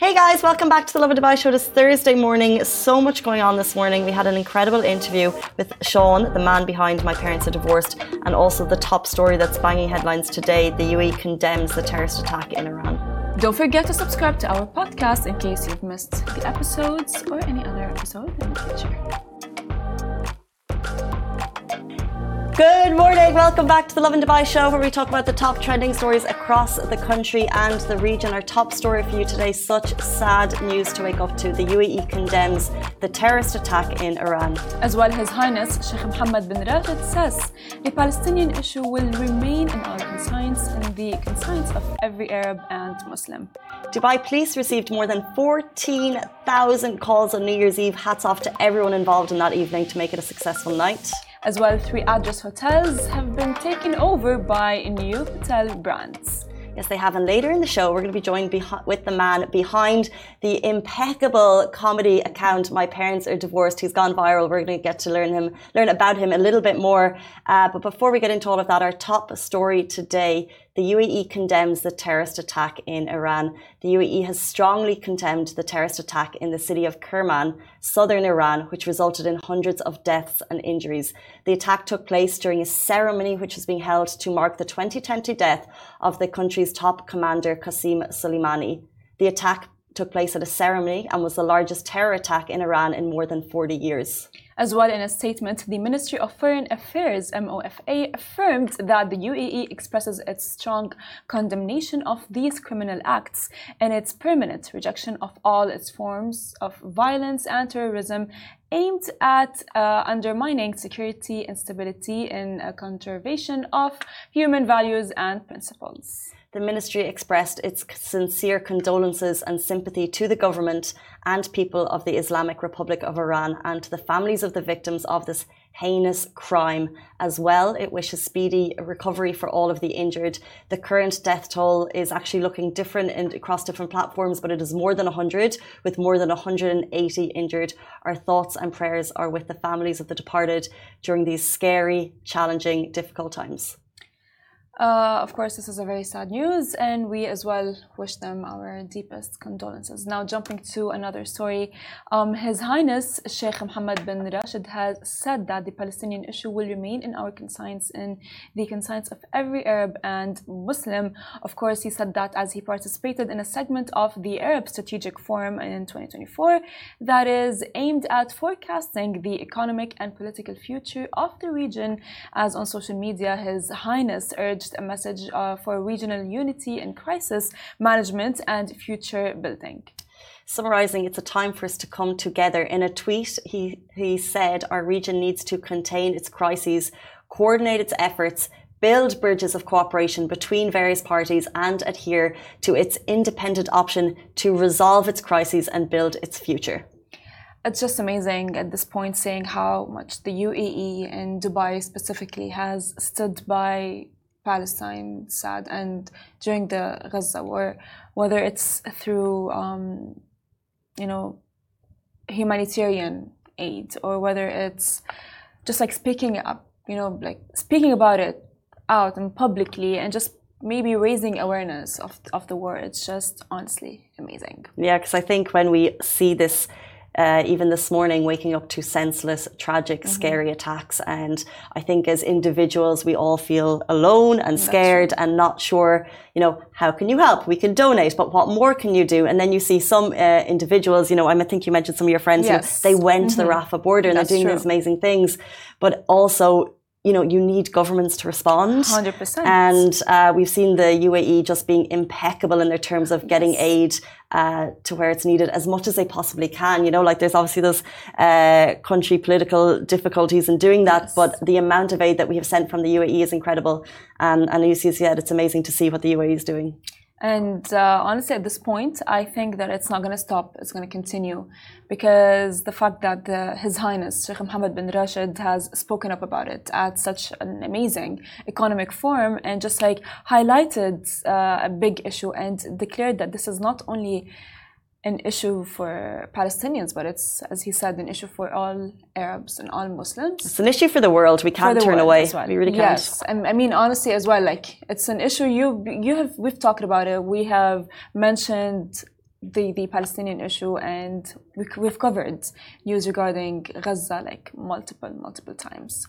Hey guys, welcome back to the Lovin Dubai show. This Thursday morning. So much going on this morning. We had an incredible interview with Sean, the man behind My Parents Are Divorced, and also the top story that's banging headlines today the UAE condemns the terrorist attack in Iran. Don't forget to subscribe to our podcast in case you've missed the episodes or any other episode in the future. Good morning. Welcome back to the Lovin Dubai show where we talk about the top trending stories across the country and the region. Our top story for you today such sad news to wake up to. The UAE condemns the terrorist attack in Iran. As well, His Highness Sheikh Mohammed bin Rashid says the Palestinian issue will remain in our conscience and the conscience of every Arab and Muslim. Dubai police received more than 14,000 calls on New Year's Eve. Hats off to everyone involved in that evening to make it a successful night. As well, three address hotels have been taken over by new hotel brands. Yes, they have. And later in the show, we're going to be joined with the man behind the impeccable comedy account. My parents are divorced. He's gone viral. We're going to get to learn him, learn about him a little bit more. Uh, but before we get into all of that, our top story today the UAE condemns the terrorist attack in Iran. The UAE has strongly condemned the terrorist attack in the city of Kerman, southern Iran, which resulted in hundreds of deaths and injuries. The attack took place during a ceremony which was being held to mark the 2020 death of the country's top commander, Qasem Soleimani. The attack took place at a ceremony and was the largest terror attack in Iran in more than 40 years. As well, in a statement, the Ministry of Foreign Affairs (MOFA) affirmed that the UAE expresses its strong condemnation of these criminal acts and its permanent rejection of all its forms of violence and terrorism aimed at uh, undermining security and stability in a conservation of human values and principles. The ministry expressed its sincere condolences and sympathy to the government and people of the Islamic Republic of Iran and to the families of the victims of this heinous crime. As well, it wishes speedy recovery for all of the injured. The current death toll is actually looking different in, across different platforms, but it is more than 100, with more than 180 injured. Our thoughts and prayers are with the families of the departed during these scary, challenging, difficult times. Uh, of course, this is a very sad news, and we as well wish them our deepest condolences. Now, jumping to another story, um, His Highness Sheikh Mohammed bin Rashid has said that the Palestinian issue will remain in our conscience, in the conscience of every Arab and Muslim. Of course, he said that as he participated in a segment of the Arab Strategic Forum in 2024 that is aimed at forecasting the economic and political future of the region. As on social media, His Highness urged a message uh, for regional unity in crisis management and future building. Summarizing, it's a time for us to come together. In a tweet, he, he said our region needs to contain its crises, coordinate its efforts, build bridges of cooperation between various parties, and adhere to its independent option to resolve its crises and build its future it's just amazing at this point seeing how much the UAE and Dubai specifically has stood by Palestine sad and during the Gaza war, whether it's through um, you know humanitarian aid or whether it's just like speaking up, you know, like speaking about it out and publicly and just maybe raising awareness of, of the war. It's just honestly amazing. Yeah, because I think when we see this uh, even this morning, waking up to senseless, tragic, mm-hmm. scary attacks. And I think as individuals, we all feel alone and scared and not sure, you know, how can you help? We can donate, but what more can you do? And then you see some uh, individuals, you know, I think you mentioned some of your friends yes. who they went mm-hmm. to the mm-hmm. Rafah border and That's they're doing true. these amazing things. But also, you know, you need governments to respond. 100%. And uh, we've seen the UAE just being impeccable in their terms of getting yes. aid uh, to where it's needed as much as they possibly can. You know, like there's obviously those uh, country political difficulties in doing that, yes. but the amount of aid that we have sent from the UAE is incredible. Um, and as you said, it's amazing to see what the UAE is doing. And uh, honestly, at this point, I think that it's not going to stop. It's going to continue because the fact that the, His Highness Sheikh Mohammed bin Rashid has spoken up about it at such an amazing economic forum and just like highlighted uh, a big issue and declared that this is not only an issue for Palestinians, but it's, as he said, an issue for all Arabs and all Muslims. It's an issue for the world. We can't turn away. Well. We really can't. Yes, and I mean honestly as well. Like it's an issue you you have we've talked about it. We have mentioned the, the Palestinian issue, and we, we've covered news regarding Gaza like multiple, multiple times.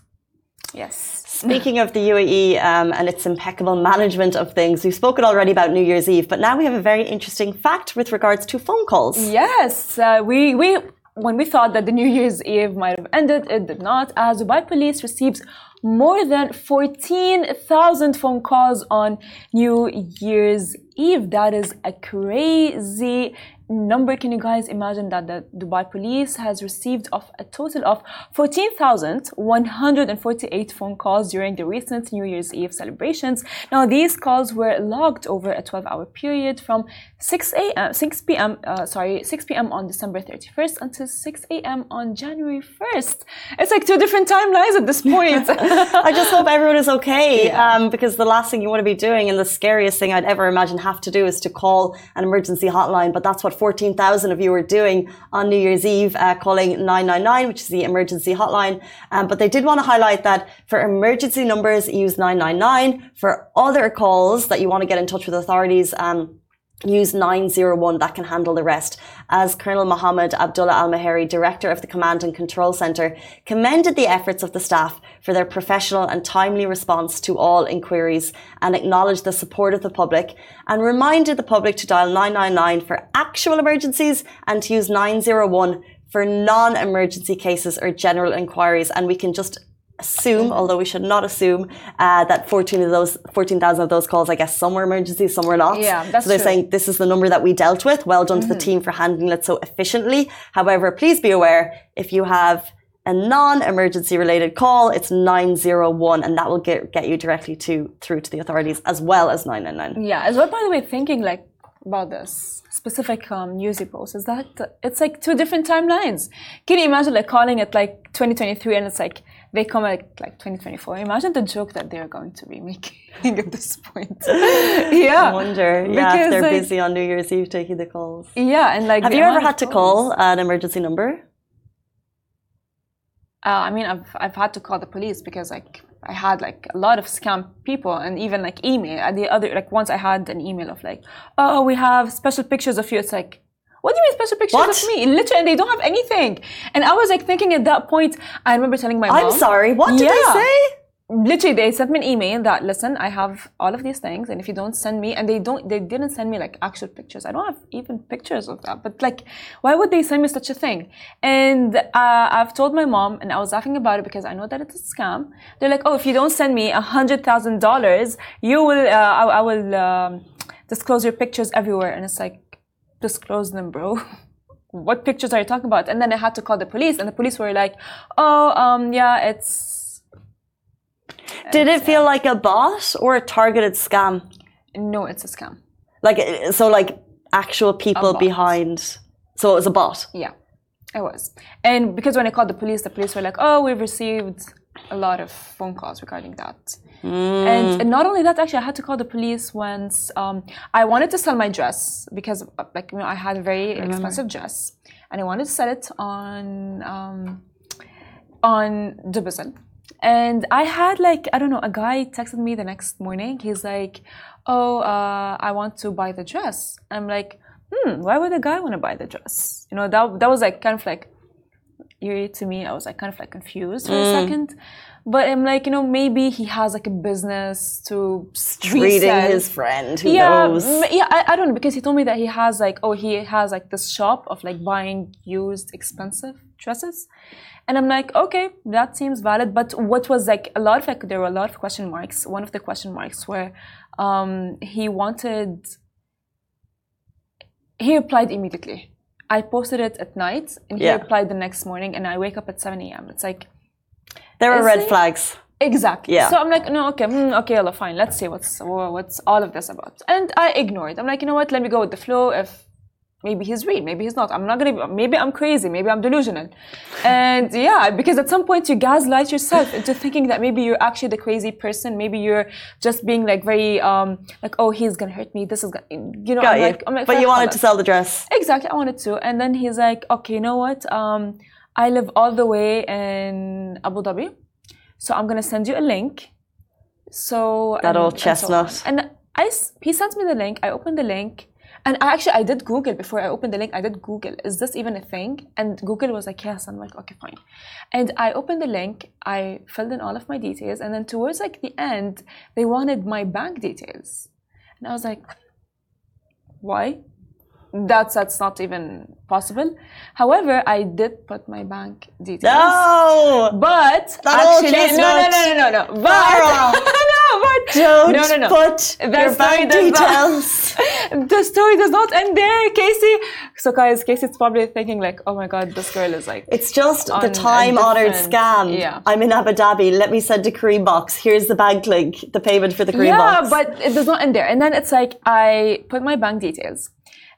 Yes. Speaking of the UAE um, and its impeccable management of things, we've spoken already about New Year's Eve, but now we have a very interesting fact with regards to phone calls. Yes, uh, we we when we thought that the New Year's Eve might have ended, it did not, as Dubai police received more than 14,000 phone calls on New Year's Eve. That is a crazy number. Can you guys imagine that the Dubai police has received of a total of 14,148 phone calls during the recent New Year's Eve celebrations. Now, these calls were logged over a 12-hour period from 6 a.m. 6 p.m. Uh, sorry, 6 p.m. on December 31st until 6 a.m. on January 1st. It's like two different timelines at this point. I just hope everyone is okay, yeah. um, because the last thing you want to be doing and the scariest thing I'd ever imagine have to do is to call an emergency hotline. But that's what 14,000 of you are doing on New Year's Eve, uh, calling 999, which is the emergency hotline. Um, but they did want to highlight that for emergency numbers, use 999. For other calls that you want to get in touch with authorities, um, use 901 that can handle the rest. As Colonel Mohammed Abdullah Al Maheri, director of the Command and Control Centre, commended the efforts of the staff for their professional and timely response to all inquiries and acknowledged the support of the public and reminded the public to dial 999 for actual emergencies and to use 901 for non-emergency cases or general inquiries. And we can just assume, although we should not assume, uh, that 14 of those, 14,000 of those calls, I guess some were emergencies, some were not. Yeah, that's So they're true. saying this is the number that we dealt with. Well done Mm-hmm. to the team for handling it so efficiently. However, please be aware if you have a non-emergency related call, it's 901 and that will get, get you directly to, through to the authorities as well as 999. Yeah, as well, by the way, thinking like about this specific um, news post is that it's like two different timelines. Can you imagine like calling it like 2023 and it's like they come at like 2024? Imagine the joke that they're going to be making at this point. yeah. I wonder, yeah, if they're like- busy on New Year's Eve taking the calls. Yeah, and like Have you ever had to call an emergency number? Uh, I mean, I've I've had to call the police because like I had like a lot of scam people and even like email. And the other like once I had an email of like, oh, we have special pictures of you. It's like, what do you mean special pictures What? of me? Literally, they don't have anything. And I was like thinking at that point, I remember telling my mom. I'm sorry, what did Yeah. they say? Literally, they sent me an email that listen, I have all of these things, and if you don't send me, and they don't, they didn't send me like actual pictures. I don't have even pictures of that. But like, why would they send me such a thing? And uh, I've told my mom, and I was laughing about it because I know that it's a scam. They're like, oh, if you don't send me a hundred thousand dollars, you will, uh, I, I will um, disclose your pictures everywhere. And it's like, disclose them, bro. what pictures are you talking about? And then I had to call the police, and the police were like, oh, um, yeah, it's Did it feel like a bot or a targeted scam? no, it's a scam. Like, uh, so like actual people behind. So it was a bot. Yeah, I was. And because when I called the police, the police were like, oh, we've received a lot of phone calls regarding that. And, and not only that, actually, I had to call the police once. Um, I wanted to sell my dress because, uh, like, you know, I had a very expensive dress, and I wanted to sell it on um, on Dubizzle. And I had like I don't know a guy texted me the next morning. He's like, "Oh, uh, I want to buy the dress." I'm like, "Hmm, why would a guy want to buy the dress?" You know, that that was like kind of like to me. I was like kind of like confused for a second. But I'm like, you know, maybe he has like a business to Treating his friend. Who yeah, knows? yeah, I, I don't know because he told me that he has like, oh, he has like this shop of like buying used expensive dresses, and I'm like, okay, that seems valid. But what was like a lot of like there were a lot of question marks. One of the question marks where um, he wanted. He replied immediately. I posted it at night, and he Yeah. replied the next morning, and I wake up at 7 a.m. It's like There are red flags. Exactly. Yeah. So I'm like, no, okay, mm, okay, Allah, fine. Let's see what's what's all of this about. And I ignored. I'm like, you know what? Let me go with the flow. If maybe he's real, maybe he's not. I'm not gonna. Be, maybe I'm crazy. Maybe I'm delusional. And yeah, because at some point you gaslight yourself into thinking that maybe you're actually the crazy person. Maybe you're just being like very um like, oh, he's gonna hurt me. This is gonna, you know. Got I'm you. like, I'm like, but you wanted Allah." to sell the dress. Exactly, I wanted to. And then he's like, okay, you know what? Um, I live all the way in Abu Dhabi, so I'm gonna send you a link. So That and- old and so chestnut. And I, he sends me the link. I open the link, And actually, I did Google before I opened the link. I did Google, is this even a thing? And Google was like, yes. I'm like, okay, fine. And I opened the link. I filled in all of my details, and then towards like the end, they wanted my bank details, and I was like, why? That's that's not even possible. However, I did put my bank details. No, but That actually, no, no, no, no, no, no. But don't no, no, no. put That your bank not- details. the story does not end there, Casey. So, guys, Casey's probably thinking like, "Oh my God, this girl is like." It's just On the time-honored scam. yeah. I'm in Abu Dhabi. Let me send a Careem box. Here's the bank link, the payment for the Careem yeah, box. but it does not end there. And then it's like I put my bank details,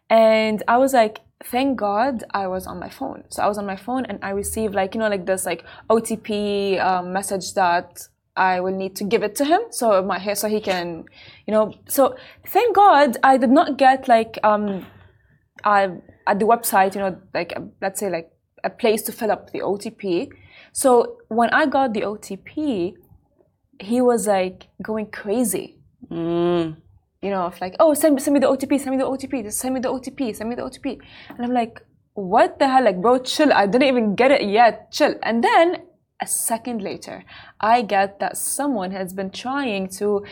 and I was like, thank God I was on my phone. So I was on my phone, and I received like you know like this like OTP um, message that I will need to give it to him, so my hair so he can, you know. So thank God I did not get like um, I at the website, you know, like let's say like a place to fill up the OTP. So when I got the OTP, he was like going crazy. You know, of like, oh, send, send me the OTP, send me the OTP, just send me the OTP, send me the OTP. And I'm like, what the hell? Like, bro, chill. I didn't even get it yet. Chill. And then a second later, I get that someone has been trying to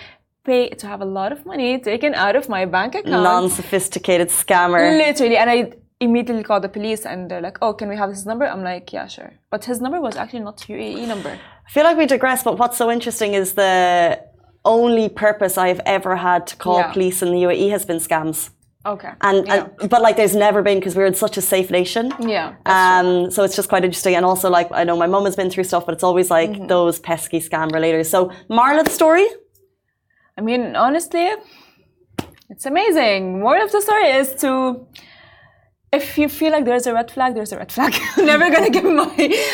pay to have a lot of money taken out of my bank account. Non-sophisticated scammer. Literally, and I immediately call the police, and they're like, "Oh, can we have his number?" I'm like, "Yeah, sure." But his number was actually not UAE number. I feel like we digress, but what's so interesting is the only purpose I've ever had to call Yeah. police in the UAE has been scams. Okay. And, yeah. and but like there's never been because we're in such a safe nation. yeah. Um, so it's just quite interesting, and also like I know my mum has been through stuff, but it's always like Mm-hmm. those pesky scam relators. So Marla, the story. I mean, honestly, it's amazing. Moral of the story is to. If you feel like there's a red flag, there's a red flag. I'm never gonna give my.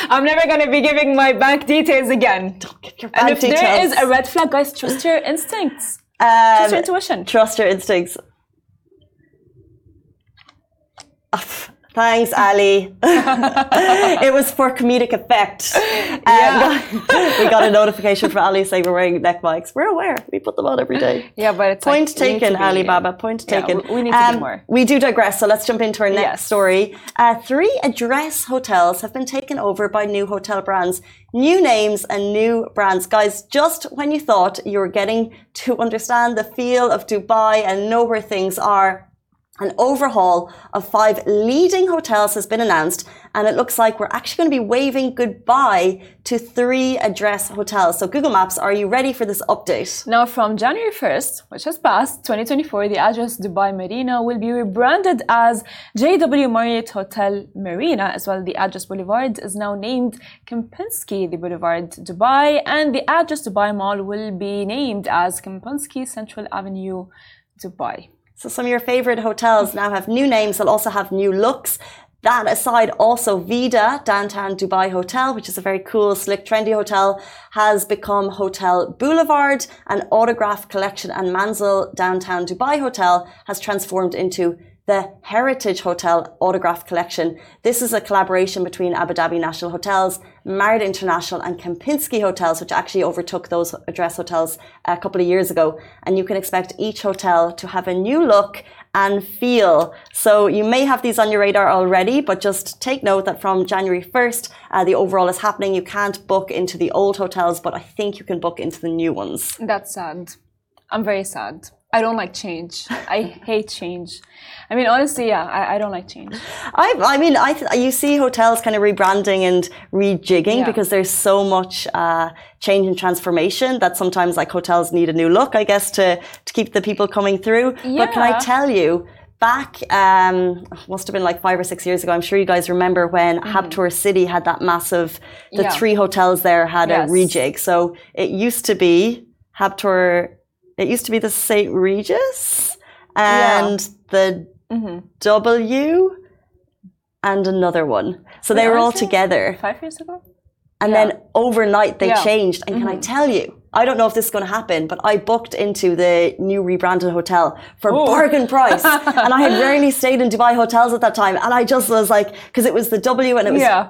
I'm never gonna be giving my bank details again. Don't Give your And bank if there details. is a red flag, guys, trust your instincts. Um, Trust your intuition. Trust your instincts. Thanks, Ali. it was for comedic effect. Uh, we got a notification from Ali saying we're wearing neck mics. We're aware. We put them on every day. Yeah, but it's Point like, taken, Alibaba. Point Yeah, taken. we- we need to do more. We do digress, so let's jump into our next Yes. story. Uh, three address hotels have been taken over by new hotel brands. New names and new brands. Guys, just when you thought you were getting to understand the feel of Dubai and know where things are, an overhaul of five leading hotels has been announced, and it looks like we're actually going to be waving goodbye to three address hotels. So, Google Maps, are you ready for this update? Now, from January 1st, which has passed, 2024, the address Dubai Marina will be rebranded as JW Marriott Hotel Marina, as well. The address Boulevard is now named Kempinski, the Boulevard Dubai, and the address Dubai Mall will be named as Kempinski Central Avenue, Dubai. So some of your favorite hotels now have new names. They'll also have new looks. That aside, also Vida Downtown Dubai Hotel, which is a very cool, slick, trendy hotel, has become Hotel Boulevard. And Autograph Collection and Manzil Downtown Dubai Hotel has transformed into the Heritage Hotel Autograph Collection. This is a collaboration between Abu Dhabi National Hotels, Marriott International, and Kempinski Hotels, which actually overtook those address hotels a couple of years ago. And you can expect each hotel to have a new look and feel. So you may have these on your radar already, but just take note that from January 1st, uh, the overall is happening. You can't book into the old hotels, but I think you can book into the new ones. That's sad. I'm very sad. I don't like change. I hate change. I mean, honestly, yeah, I, I don't like change. I, I mean, I th- you see hotels kind of rebranding and rejigging Yeah. because there's so much uh, change and transformation that sometimes like hotels need a new look, I guess, to to keep the people coming through. But can I tell you? Back, um, must have been like five or six years ago. I'm sure you guys remember when Habtoor City had that massive. The. Yeah. three hotels there had Yes. a rejig. So it used to be Habtoor. It used to be the St. Regis and the Mm-hmm. W and another one. So they were all together. Five years ago? And Yeah. then overnight they Yeah. Mm-hmm. changed. And can I tell you, I don't know if this is going to happen, but I booked into the new rebranded hotel for Oh. bargain price. and I had rarely stayed in Dubai hotels at that time. And I just was like, because it was the W and it was Yeah.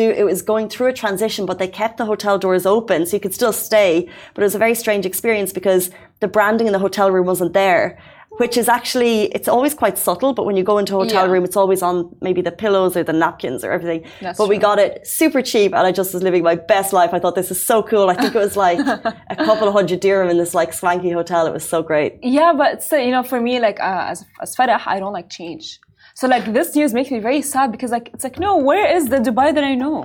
Overdue. It was going through a transition, but they kept the hotel doors open so you could still stay. But it was a very strange experience because the branding in the hotel room wasn't there. which is actually it's always quite subtle but when you go into a hotel Yeah. room it's always on maybe the pillows or the napkins or everything That's but we got it super cheap and i just was living my best life i thought this is so cool i think it was like a couple of hundred dirham in this like swanky hotel it was so great Yeah, but so, you know, for me, like uh, as as Farah, I don't like change. So like this news makes me very sad because like it's like no, where is the Dubai that I know?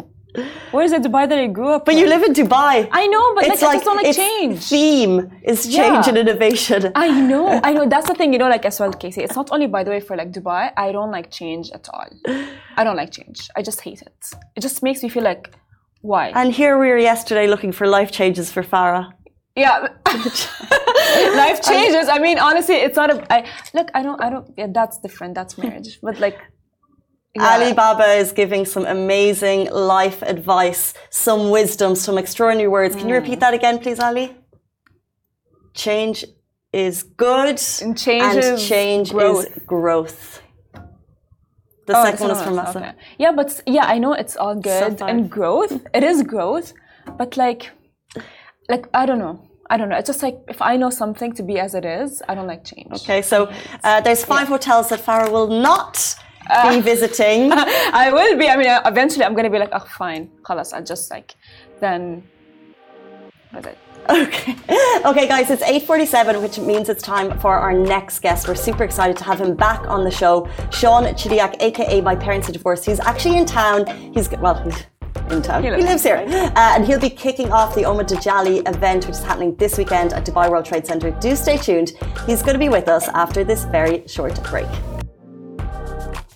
Where is the Dubai that I grew up? but you live in dubai I know, but like, it's I just don't like change. theme is change Yeah. and innovation I know, I know. That's the thing, you know, like as well, Casey. It's not only, by the way, for like Dubai. I don't like change at all. I don't like change. I just hate it. It just makes me feel like, why? and here we were yesterday looking for life changes for farah yeah, life changes. I mean, honestly, it's not a. I look. I don't. I don't. Yeah, that's different. That's marriage. But like, yeah. Alibaba is giving some amazing life advice, some wisdom, some extraordinary words. Can you repeat mm. that again, please, Ali? Change is good, And change and is change growth. is growth. The Oh, second one is from Massa. okay. Yeah, but yeah, I know it's all good and growth. It is growth, but like, like I don't know. I don't know. It's just like if I know something to be as it is, I don't like change. Okay, so uh, there's five yeah. hotels that Farah will not uh, be visiting. I will be. I mean, uh, eventually I'm gonna be like, oh, fine, خلاص. I just like then. Okay. Okay, guys, it's 8.47, which means it's time for our next guest. We're super excited to have him back on the show. Sean Chidiak, aka My Parents Are Divorced. He's actually in town. He's, well, he's in town. He lives lives here. Uh, and he'll be kicking off the Omid Djalili event, which is happening this weekend at Dubai World Trade Center. Do stay tuned. He's going to be with us after this very short break.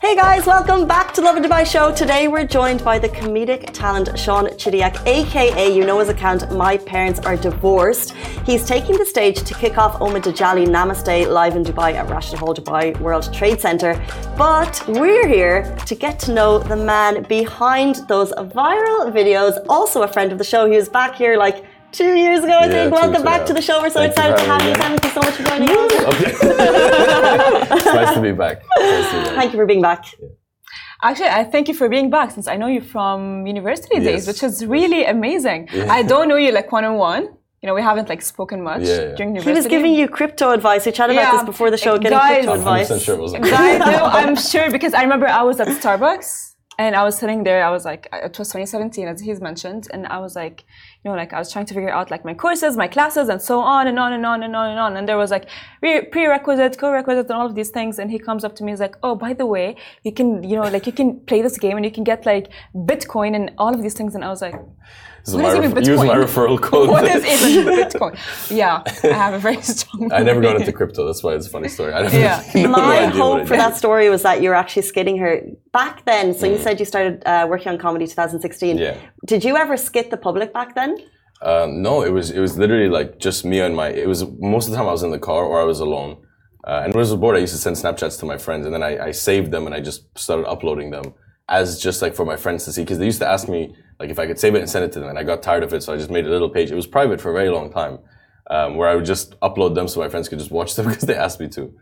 Hey guys, welcome back to Lovin Dubai Show. Today we're joined by the comedic talent Sean Chidiak, aka you know his account My Parents Are Divorced. He's taking the stage to kick off Omid Djalili Namaste live in Dubai at Rashid Hall Dubai World Trade Center. But we're here to get to know the man behind those viral videos. Also a friend of the show. He was back here like two years ago, I Yeah, think. Welcome back ago. to the show. We're so Thank excited to have you. Thank you so much for joining us. Okay. it's nice to be back. Nice to be back. Thank you for being back. Actually, I thank you for being back since I know you from university days, which is really amazing. I don't know you like one on one. You know, we haven't like spoken much Yeah, yeah. during He was giving you crypto advice. We chatted about this before the show, getting Guys, crypto I'm I'm advice. 100% sure it wasn't. Guys, no, I'm sure because I remember I was at Starbucks and I was sitting there. I was like, it was 2017, as he's mentioned, and I was like, you know, like I was trying to figure out like my courses, my classes, and so on and on and on and on and on. And there was like pre- prerequisite, co-requisite, and all of these things. And he comes up to me, he's like, oh, by the way, you can, you know, like you can play this game and you can get like Bitcoin and all of these things. And I was like, This is What my is even ref- use my referral code. what is even Bitcoin? Yeah, I have a very strong. I never got into crypto. That's why it's a funny story. I never, Yeah. no My idea hope it for that story was that you were actually skidding her back then. So Mm. you said you started uh, working on comedy 2016. Yeah. Did you ever skit the public back then? Um, no, it was it was literally like just me and my. It was most of the time I was in the car or I was alone. Uh, and when I was bored, I used to send Snapchats to my friends, and then I, I saved them and I just started uploading them as just like for my friends to see. Because they used to ask me like if I could save it and send it to them, and I got tired of it, so I just made a little page. It was private for a very long time, um, where I would just upload them so my friends could just watch them because they asked me to.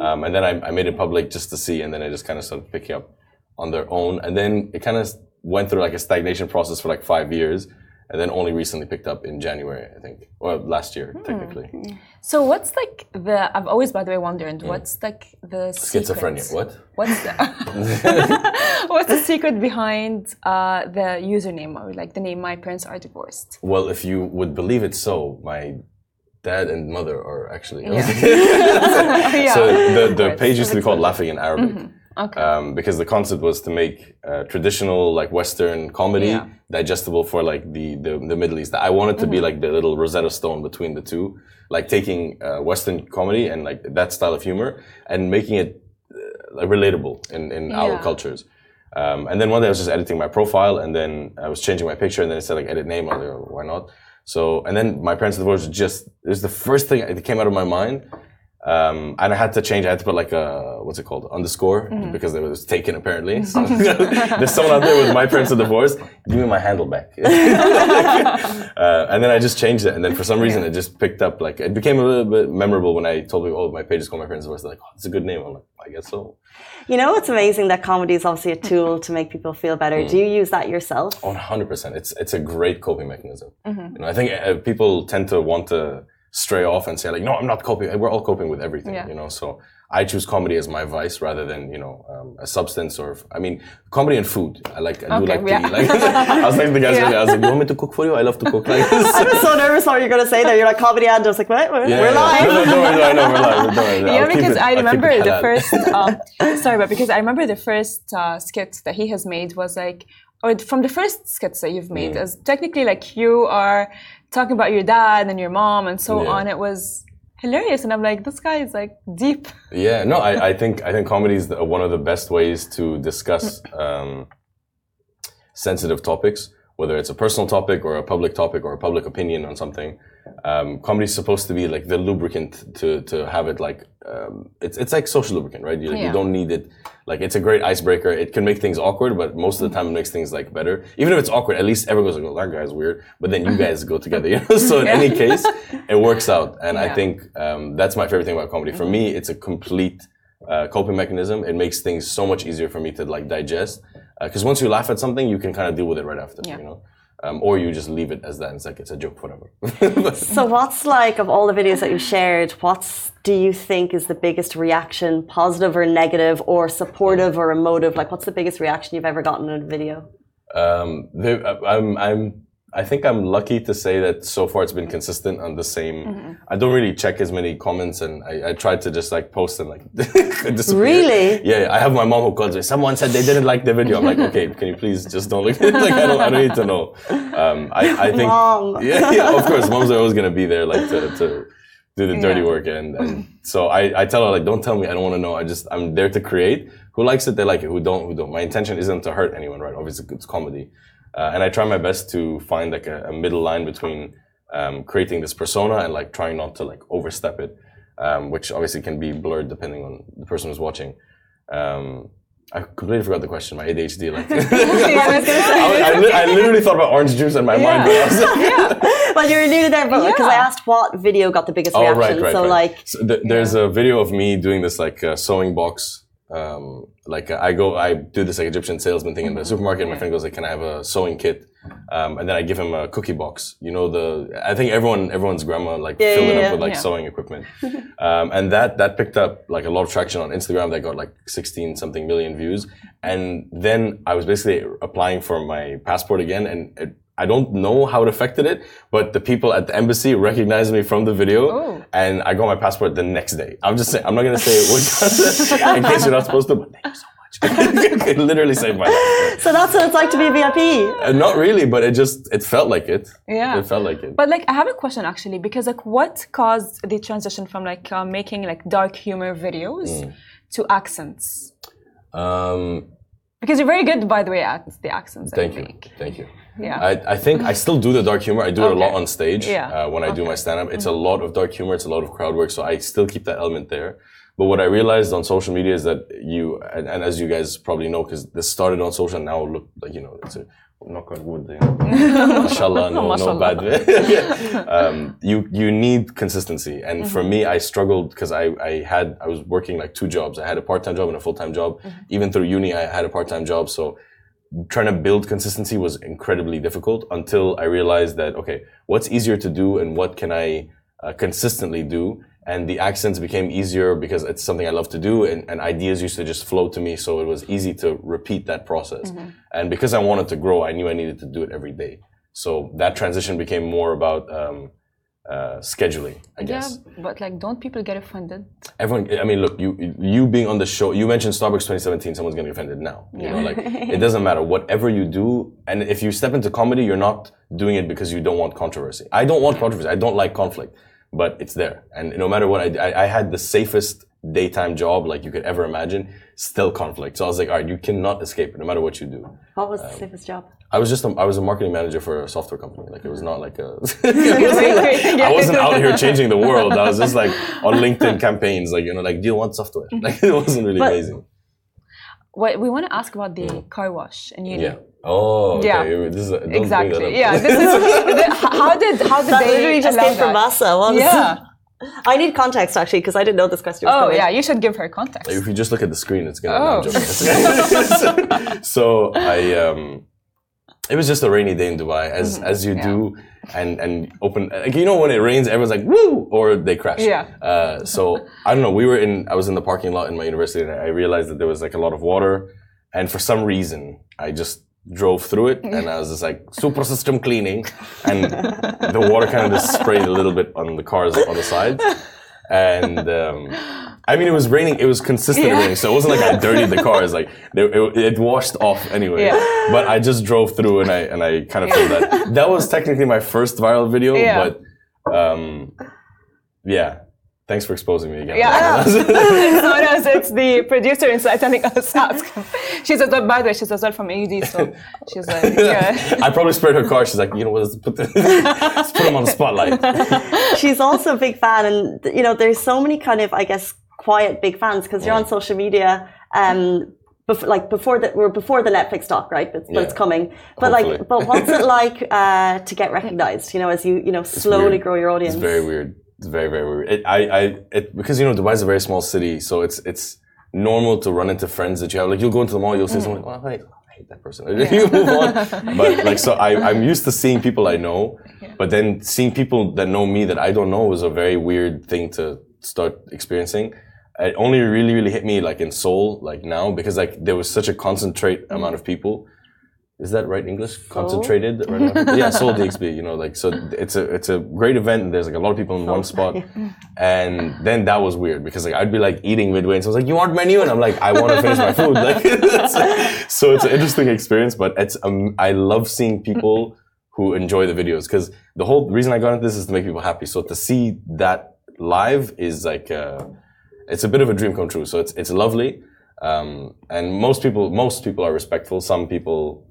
Um, and then I, I made it public just to see, and then I just kind of started picking up on their own. And then it kind of went through like a stagnation process for like five years, and then only recently picked up in January, I think, or last year technically. So what's like the? I've always, by the way, wondered what's like the Schizophrenia. secret? What? What's the, what's the secret behind uh, the username or like the name? My parents are divorced. Well, if you would believe it, so my dad and mother are actually. yeah. so the, the page used to be called Laughing in Arabic. Okay. Um, because the concept was to make uh, traditional like Western comedy Yeah. digestible for like the, the the Middle East. I wanted to be like the little Rosetta Stone between the two, like taking uh, Western comedy and like that style of humor and making it uh, like relatable in in our cultures. Um, and then one day I was just editing my profile, and then I was changing my picture, and then it said like edit name. I was like, oh, why not? So, and then my parents' divorce just it was the first thing that came out of my mind. Um, and I had to change. I had to put like a what's it called underscore because it was taken apparently. So there's someone out there with my parents are divorced. Give me my handle back. uh, and then I just changed it, and then for some reason it just picked up. Like it became a little bit memorable when I told people, "Oh, my page is called my parents divorced." They're like, "Oh, it's a good name." I'm like, "I guess so." You know, it's amazing that comedy is obviously a tool to make people feel better. Mm. Do you use that yourself? One hundred percent. It's it's a great coping mechanism. You know, I think uh, people tend to want to stray off and say like, no, I'm not coping. We're all coping with everything, Yeah. you know. So I choose comedy as my vice rather than you know um, a substance or I mean comedy and food. I like I do Okay, like yeah. to eat. Like I was like the guys. Yeah. I was like, you want me to cook for you? I love to cook. Like, I was so nervous what you're going to say there. You're like comedy and I was like, what? We're, Yeah, we're yeah. live. No, no, no, I know we're live. We're live. yeah, because it- I I'll keep it remember the first. Um, sorry, but because I remember the first uh, skit that he has made was like, or from the first skits that you've made, Mm. as technically like you are talking about your dad and your mom and so Yeah. on. It was hilarious, and I'm like, this guy is like deep. Yeah, no, I, I think I think comedy is one of the best ways to discuss um, sensitive topics, whether it's a personal topic or a public topic or a public opinion on something. Um, comedy is supposed to be like the lubricant to to have it like um, it's it's like social lubricant, right? You, Yeah. you don't need it. Like it's a great icebreaker. It can make things awkward, but most of the time it makes things like better. Even if it's awkward, at least everyone goes like, "Oh, that guy's weird," but then you guys go together. You know? So in any case, it works out, and I think um, that's my favorite thing about comedy. For me, it's a complete uh, coping mechanism. It makes things so much easier for me to like digest. Because once you laugh at something, you can kind of deal with it right after. Yeah. You know, um, or you just leave it as that. And it's like it's a joke, whatever. So, what's like of all the videos that you shared? What's do you think is the biggest reaction, positive or negative, or supportive or emotive? Like, what's the biggest reaction you've ever gotten in a video? um, there, I'm, I'm, I think I'm lucky to say that so far it's been consistent on the same. I don't really check as many comments, and I, I try to just like post and like. Really? Yeah, I have my mom who calls me. Someone said they didn't like the video. I'm like, okay, can you please just don't look? like I don't, I don't need to know. Um, I, I think. Mom. Yeah, yeah, of course, moms are always gonna be there, like to, to do the dirty Yeah. work, and, and so I, I tell her like, don't tell me, I don't want to know. I just I'm there to create. Who likes it, they like it. Who don't, who don't. My intention isn't to hurt anyone, right? Obviously, it's comedy, uh, and I try my best to find like a, a middle line between um, creating this persona and like trying not to like overstep it, um, which obviously can be blurred depending on the person who's watching. Um, I completely forgot the question. My ADHD, like, I, I, li- I literally thought about orange juice in my mind. But I was like, Well, you're nearly there, but because I asked what video got the biggest Oh, reaction. right, right, so, right. like, So th- there's a video of me doing this like uh, sewing box. Um, like uh, I go, I do this like Egyptian salesman thing in the supermarket. And my friend goes like, "Can I have a sewing kit?" Um, and then I give him a cookie box. You know the I think everyone everyone's grandma like Yeah, filled yeah, it up yeah. with like sewing equipment. um, and that that picked up like a lot of traction on Instagram. That got like 16 something million views. And then I was basically applying for my passport again, and it, I don't know how it affected it, but the people at the embassy recognized me from the video, Oh. and I got my passport the next day. I'm just saying, I'm not gonna say which in case you're not supposed to, but thank you so much. it literally saved my life. so that's what it's like to be a VIP. Uh, not really, but it just it felt like it. Yeah. It felt like it. But like, I have a question actually, because like, what caused the transition from like uh, making like dark humor videos Mm. to accents? Um, Because you're very good, by the way, at the accents. I thank you, thank you. Yeah. I, I think I still do the dark humor. I do it a lot on stage Yeah. uh, when I do my stand up. It's a lot of dark humor. It's a lot of crowd work. So I still keep that element there. But what I realized on social media is that you, and, and as you guys probably know, because this started on social and now look like, you know, it's a knock on wood, you know. Mashallah, no, no bad. um, you, you need consistency. And for me, I struggled because I, I had, I was working like two jobs. I had a part-time job and a full-time job. Even through uni, I had a part-time job. So trying to build consistency was incredibly difficult until I realized that okay, what's easier to do and what can I uh, consistently do? And the accents became easier because it's something I love to do, and, and ideas used to just flow to me, so it was easy to repeat that process. And because I wanted to grow, I knew I needed to do it every day. So that transition became more about um, uh, scheduling, I yeah, but like, don't people get offended? everyone i mean look you you being on the show you mentioned starbucks 2017 someone's getting offended now you know like it doesn't matter. Whatever you do and if you step into comedy you're not doing it because you don't want controversy. I don't want controversy. I don't like conflict but it's there. And no matter what i i, I had the safest daytime job like you could ever imagine still conflict. So i was like all right you cannot escape it no matter what you do. What was Um, the safest job? I was just a, I was a marketing manager for a software company. Like it was not like a. it wasn't like- I wasn't out here changing the world. I was just like on LinkedIn campaigns, like you know, like do you want software? Like it wasn't really But- amazing. Wait, we want to ask about the car wash in uni. Yeah. Oh. Okay. Yeah. This is a, don't bring that Exactly. Yeah. This is the- how did how did That they literally just came from that? Massa. What was- Yeah. I need context actually because I didn't know this question was Oh coming. yeah, you should give her context. If you just look at the screen, it's gonna. Oh. I'm so I um, It was just a rainy day in Dubai, as Mm-hmm. as you do, and and open. Like, you know, when it rains, everyone's like woo, or they crash. Yeah. Uh, so I don't know. We were in. I was in the parking lot in my university, and I realized that there was like a lot of water, and for some reason, I just drove through it, and I was just like super system cleaning, and the water kind of just sprayed a little bit on the cars on the sides, and. Um, I mean, it was raining. It was consistent Yeah. raining, so it wasn't like I dirtied the cars. Like they, it, it washed off anyway. Yeah. But I just drove through, and I and I kind of feel that that was technically my first viral video. Yeah. But um, yeah. Thanks for exposing me again. Yeah, no, no, it's, it's the producer inside telling us out. She's as well, by the way, she's as well from AUD, so she's like, yeah. I probably sprayed her car. She's like, you know what? Let's put, the, let's put him on the spotlight. She's also a big fan, and you know, there's so many kind of, I guess, quiet big fans because you're on social media. Um, bef- like before that, we're before the Netflix doc, right? But, but it's coming. But like, but what's it like uh, to get recognized? You know, as you you know slowly grow your audience. It's very weird. It's very very weird. It, I I it, because you know Dubai is a very small city, so it's it's normal to run into friends that you have. Like you'll go into the mall, you'll see someone. Like, oh, hey, I hate that person. you move on. But like so, I I'm used to seeing people I know, but then seeing people that know me that I don't know was a very weird thing to start experiencing. It only really really hit me like in Sole like now because like there was such a concentrate amount of people. Is that right English? Concentrated right now? yeah, Sole DXB. You know, like so it's a it's a great event. And there's like a lot of people in one spot, and then that was weird because like I'd be like eating midway, and so I was like, "You want menu?" And I'm like, "I want to finish my food." Like, so it's an interesting experience, but it's um, I love seeing people who enjoy the videos because the whole reason I got into this is to make people happy. So to see that live is like uh, it's a bit of a dream come true. So it's it's lovely, um, and most people most people are respectful. Some people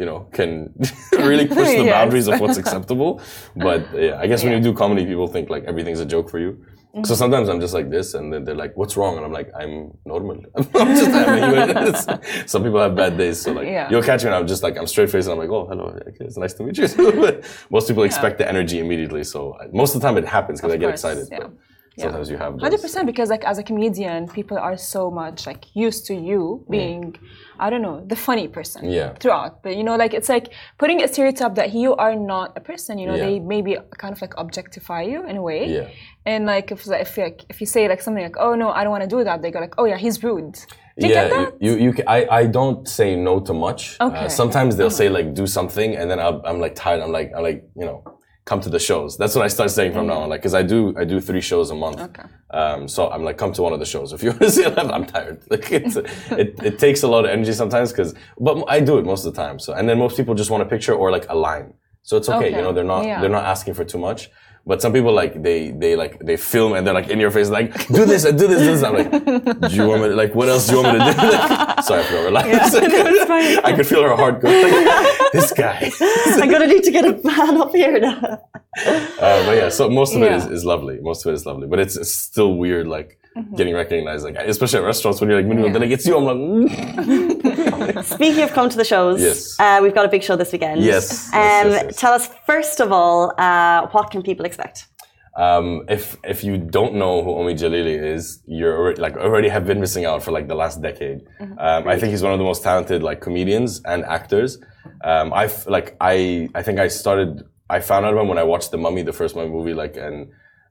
you know, can really push the Yes. boundaries of what's acceptable. But yeah, I guess when you do comedy, people think like everything's a joke for you. Mm-hmm. So sometimes I'm just like this, and then they're like, "What's wrong?" And I'm like, "I'm normal. I'm just having you." Some people have bad days, so like Yeah. you'll catch me, and I'm just like I'm straight faced, and I'm like, "Oh, hello, okay, it's nice to meet you." most people expect the energy immediately, so uh, most of the time it happens because I get course, excited. yeah. But sometimes you have Hundred percent, because like as a comedian, people are so much like used to you being, I don't know, the funny person. Yeah. Throughout, but you know, like it's like putting a stereotype that you are not a person. You know, Yeah. they maybe kind of like objectify you in a way. Yeah. And like if if like, if you say like something like, oh no, I don't want to do that, they go like, oh yeah, he's rude. Do you yeah, you, you, you I, I don't say no to much. Okay. Uh-huh. Uh, sometimes they'll say like do something, and then I'll, I'm like tired. I'm like I'm like you know come to the shows. That's what I start saying from now on. Like because I do I do three shows a month. Okay. Um, so I'm like come to one of the shows if you want to see I'm tired. Like it's it, it takes a lot of energy sometimes because but I do it most of the time. So and then most people just want a picture or like a line. So it's okay. Okay. You know they're not Yeah. they're not asking for too much. But some people like they they like they film and they're like in your face like do this and do this, do this. I'm like, do you want me to, like what else do you want me to do? Like, sorry, I forgot relax. I could feel her heart go like, this guy. I'm gonna need to get a van up here now. Uh, but yeah, so most of it is, is lovely. Most of it is lovely, but it's, it's still weird, like Mm-hmm. getting recognized, like especially at restaurants when you're like, "Minimum," they're like, it's you. I'm like, mm. Speaking of come to the shows, Yes. uh, we've got a big show this weekend. Yes, yes, Um, yes, yes. Tell us first of all, uh, what can people expect? um, if if you don't know who Omid Djalili is, you're already, like already have been missing out for like the last decade. Um, I think he's one of the most talented like comedians and actors. Um, I've like I I think I started I found out about him when I watched The Mummy, the first Mummy movie, like and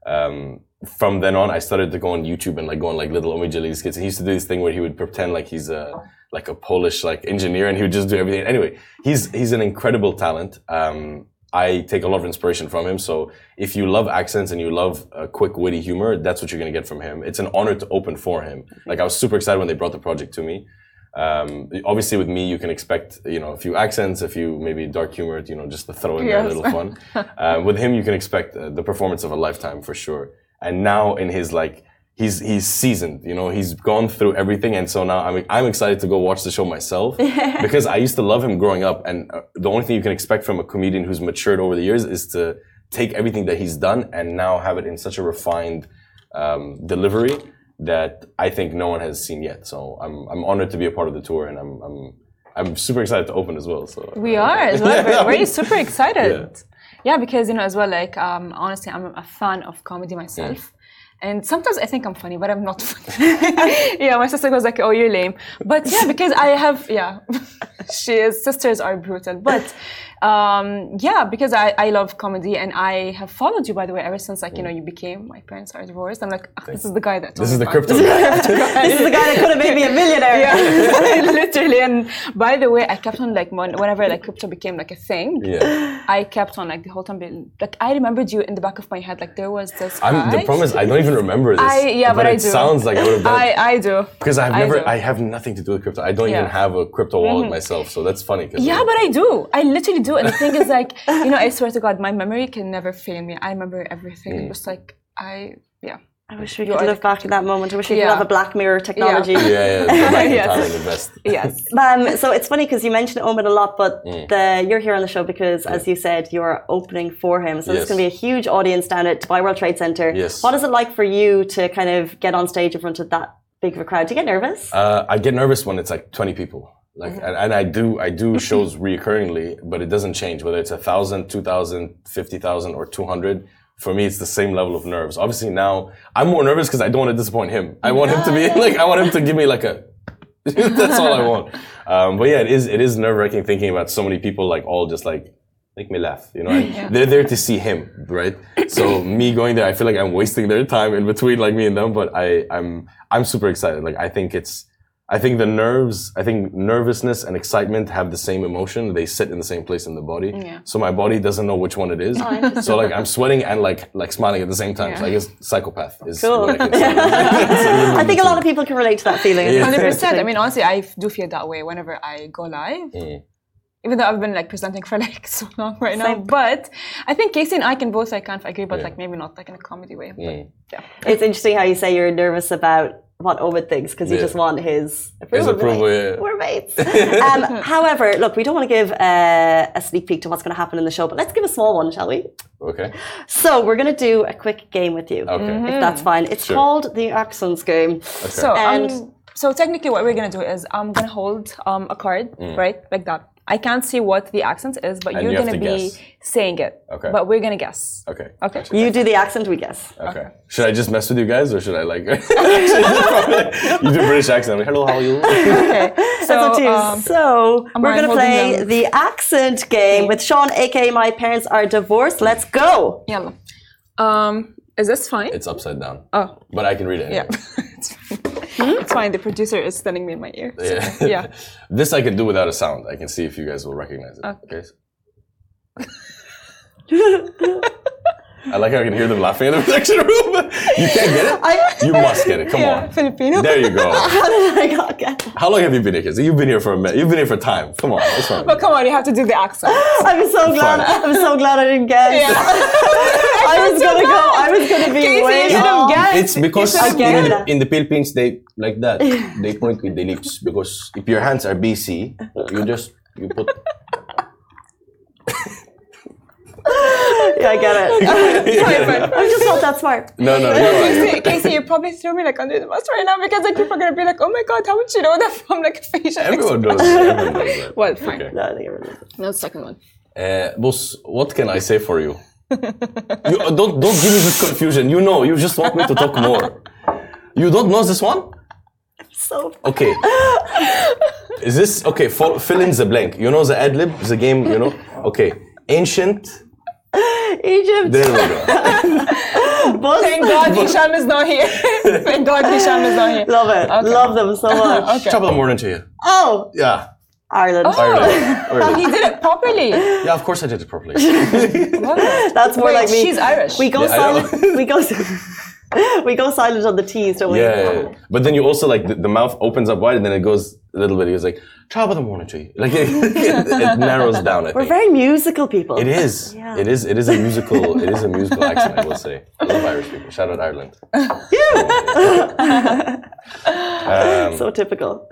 um, from then on I started to go on YouTube and like go on like little Omid Djalili skits. And he used to do this thing where he would pretend like he's a like a Polish like engineer and he would just do everything. Anyway, he's he's an incredible talent. Um, I take a lot of inspiration from him. So if you love accents and you love uh, quick, witty humor, that's what you're gonna get from him. It's an honor to open for him. Like I was super excited when they brought the project to me. Um, obviously, with me, you can expect you know a few accents, a few maybe dark humor, you know, just to throw in there a little fun. uh, with him, you can expect uh, the performance of a lifetime for sure. And now in his like. He's, he's seasoned, you know, he's gone through everything. And so now I'm, I'm excited to go watch the show myself because I used to love him growing up. And uh, the only thing you can expect from a comedian who's matured over the years is to take everything that he's done and now have it in such a refined um, delivery that I think no one has seen yet. So I'm, I'm honored to be a part of the tour and I'm, I'm, I'm super excited to open as well. So We are as well. We're, we're super excited. Yeah. Yeah. because you know as well. Like um, honestly, I'm a fan of comedy myself. And sometimes I think I'm funny, but I'm not funny. yeah, my sister goes like, "Oh, you're lame." But yeah, because I have yeah, she is. Sisters are brutal, but um, yeah, because I, I love comedy and I have followed you by the way ever since like you know you became my parents are divorced. I'm like, "Ah, this is the guy that. This is the crypto this." guy. this is the guy that could have made me a millionaire. Yeah, literally. And by the way, I kept on like whenever like crypto became like a thing, Yeah. I kept on like the whole time being like I remembered you in the back of my head. Like there was this. I'm, the guy. problem is I don't even remember this. I yeah, but, I it do. sounds like I would have done. I I do. because I've never, do. I have nothing to do with crypto. I don't even Yeah. Mm-hmm. have a crypto wallet myself, so that's funny. 'cause, Yeah, like, but I do. I literally do. And the thing is, like, you know, I swear to God, my memory can never fail me. I remember everything. Mm. And just like, I, yeah. I wish we You could are live back to that moment. I wish we could have a Black Mirror technology. yeah, yeah, go back in Yes. time and invest. Yes. Um, so it's funny because you mentioned Omid a lot, but Mm. the, you're here on the show because, as you said, you're opening for him. So there's going to be a huge audience down at Dubai World Trade Center. Yes. What is it like for you to kind of get on stage in front of that big of a crowd? Do you get nervous? Uh, I get nervous when it's like 20 people. Like, Mm-hmm. and, and I do, I do shows reoccurringly, but it doesn't change whether it's a thousand, two thousand, fifty thousand, or 200. For me, it's the same level of nerves. Obviously now I'm more nervous because I don't want to disappoint him. I want him to be like, I want him to give me like a, that's all I want. Um, but yeah, it is, it is nerve wracking thinking about so many people like all just like, make me laugh, you know, and they're there to see him, right? So me going there, I feel like I'm wasting their time in between like me and them, but I, I'm, I'm super excited. Like I think it's, I think the nerves, I think nervousness and excitement have the same emotion. They sit in the same place in the body. Yeah. So my body doesn't know which one it is. so like I'm sweating and like like smiling at the same time. So I guess psychopath is Cool. what I can say. It's a little I think a lot of people can relate to that feeling. Yeah. Hundred percent. I mean, honestly, I do feel that way whenever I go live. Mm. Even though I've been like presenting for like so long right now, Same. but I think Casey and I can both like kind of agree, but Yeah. like maybe not like in a comedy way. But, Mm. yeah. It's interesting how you say you're nervous about what Omid thinks because you Yeah. just want his His approval. approval, yeah. We're mates. um, however, look, we don't want to give uh, a sneak peek to what's going to happen in the show, but let's give a small one, shall we? Okay. So we're going to do a quick game with you, Okay. if that's fine. It's Sure. called the accents game. Okay. So And- um, so technically, what we're gonna do is I'm gonna hold um, a card, right, like that. I can't see what the accent is, but. And you're you gonna to be guess. saying it. Okay. But we're gonna guess. okay. Okay. You do the accent, we guess. Okay. Should I just mess with you guys or should I like you do British accent? I'm like, hello, how are you? Okay. So That's up to you. um, so we're going to play them? the accent game with Sean, aka My Parents Are Divorced. Let's go. Yeah. Um, is this fine? It's upside down. oh, But I can read it anyway. yeah. it's fine. It's fine. The producer is telling me in my ear. so- Yeah. yeah. this I can do without a sound. I can see if you guys will recognize it. Okay. I like how I can hear them laughing in the projection room. you can't get it? I, You must get it. Come Yeah, on. Filipino. There you go. how did I not get that? How long have you been here, kids? You've been here for a minute. You've been here for time. Come on. That's fine. But come on, you have to do the accent. I'm so glad. Fine. I'm so glad I didn't guess. Yeah. I was gonna go. I was gonna be Casey, way you should have off. guessed. It's because in, it. in the Philippines they like that. They point with the lips because if your hands are busy, you just you put. Yeah, I get it. Fine, fine. I'm just not that smart. No, no, you're right. Casey, Casey, you probably threw me like under the bus right now because like people are gonna be like, oh my god, how would you know that from like a facial Everyone knows. Everyone knows that. Well, fine. Okay. No, I think I remember. No, the second one. Uh, boss, what can I say for you? you uh, don't don't give me this confusion. You know, you just want me to talk more. You don't know this one? So Okay. Is this okay? For, fill in the blank. You know the ad lib, the game. You know. Okay. Ancient. Egypt. There we go. Bus. Thank God Hisham is not here. Thank God Hisham is not here. Love it. Okay. Love them so much. Okay. Top of the morning to you. Oh, Yeah. Ireland. Oh. Ireland. Oh. He did it properly. Yeah, of course I did it properly. That's more Wait, like me. she's Irish. We go Yeah, silent. we go. we go silent on the T's, don't we? Yeah, yeah, yeah. But then you also like the, the mouth opens up wide and then it goes a little bit. It goes like top of the morning to you. Like it, it narrows down. I We're think. very musical people. It is. Yeah. It is. It is a musical. it is a musical accent. I will say. I love Irish people. Shout out Ireland. um, So typical.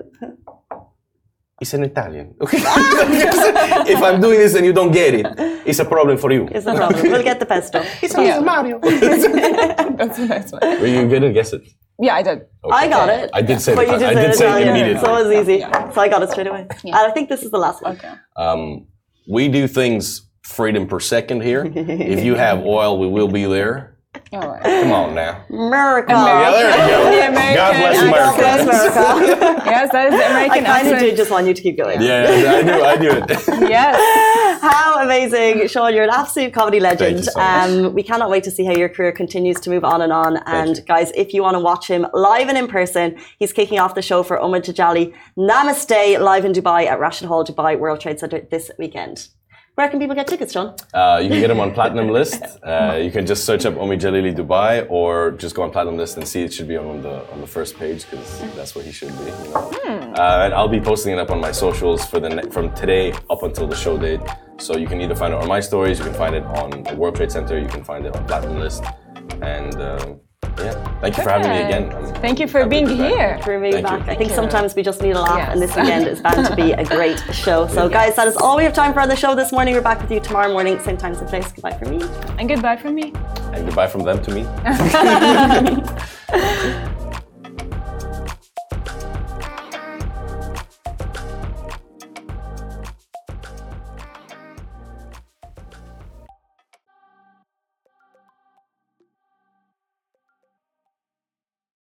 it's an Italian. Okay. if I'm doing this and you don't get it, it's a problem for you. It's a problem. We'll get the pesto. It's Yeah. Mario. That's a nice one. Well, you didn't guess it. Yeah, I did. Okay. I got it. I did say. But it. you just I said did say it Italian, immediately. so it was easy. Yeah. So I got it straight away. And I think this is the last one. Okay. Um, we do things freedom per second here. if you have oil, we will be there. All right. Come on now. America. Yeah, there we go. The American God bless accent. America. Bless America. Yes, that is the I American kind of accent. do just want you to keep going. Yeah, I knew, I knew it. Yes. How amazing, Sean! You're an absolute comedy legend. so um, we cannot wait to see how your career continues to move on and on. and guys, if you want to watch him live and in person, he's kicking off the show for Omid Djalili Namaste live in Dubai at Rashid Hall, Dubai World Trade Center this weekend. Where can people get tickets, John? Uh, you can get them on platinum list. Uh, you can just search up Omid Djalili Dubai, or just go on platinum list and see it should be on the on the first page because that's where he should be. You know? uh, and I'll be posting it up on my socials for the ne- from today up until the show date. So you can either find it on my stories, you can find it on the World Trade Center, you can find it on platinum list, and um, yeah, thank you for having me again. I'm Thank you for being to be back. here. For me Thank you. back. I think sometimes we just need a laugh, Yes. and this weekend is bound to be a great show. So, guys, that is all we have time for on the show this morning. We're back with you tomorrow morning, same time, same place. Goodbye from me. And goodbye from me. And goodbye from them to me.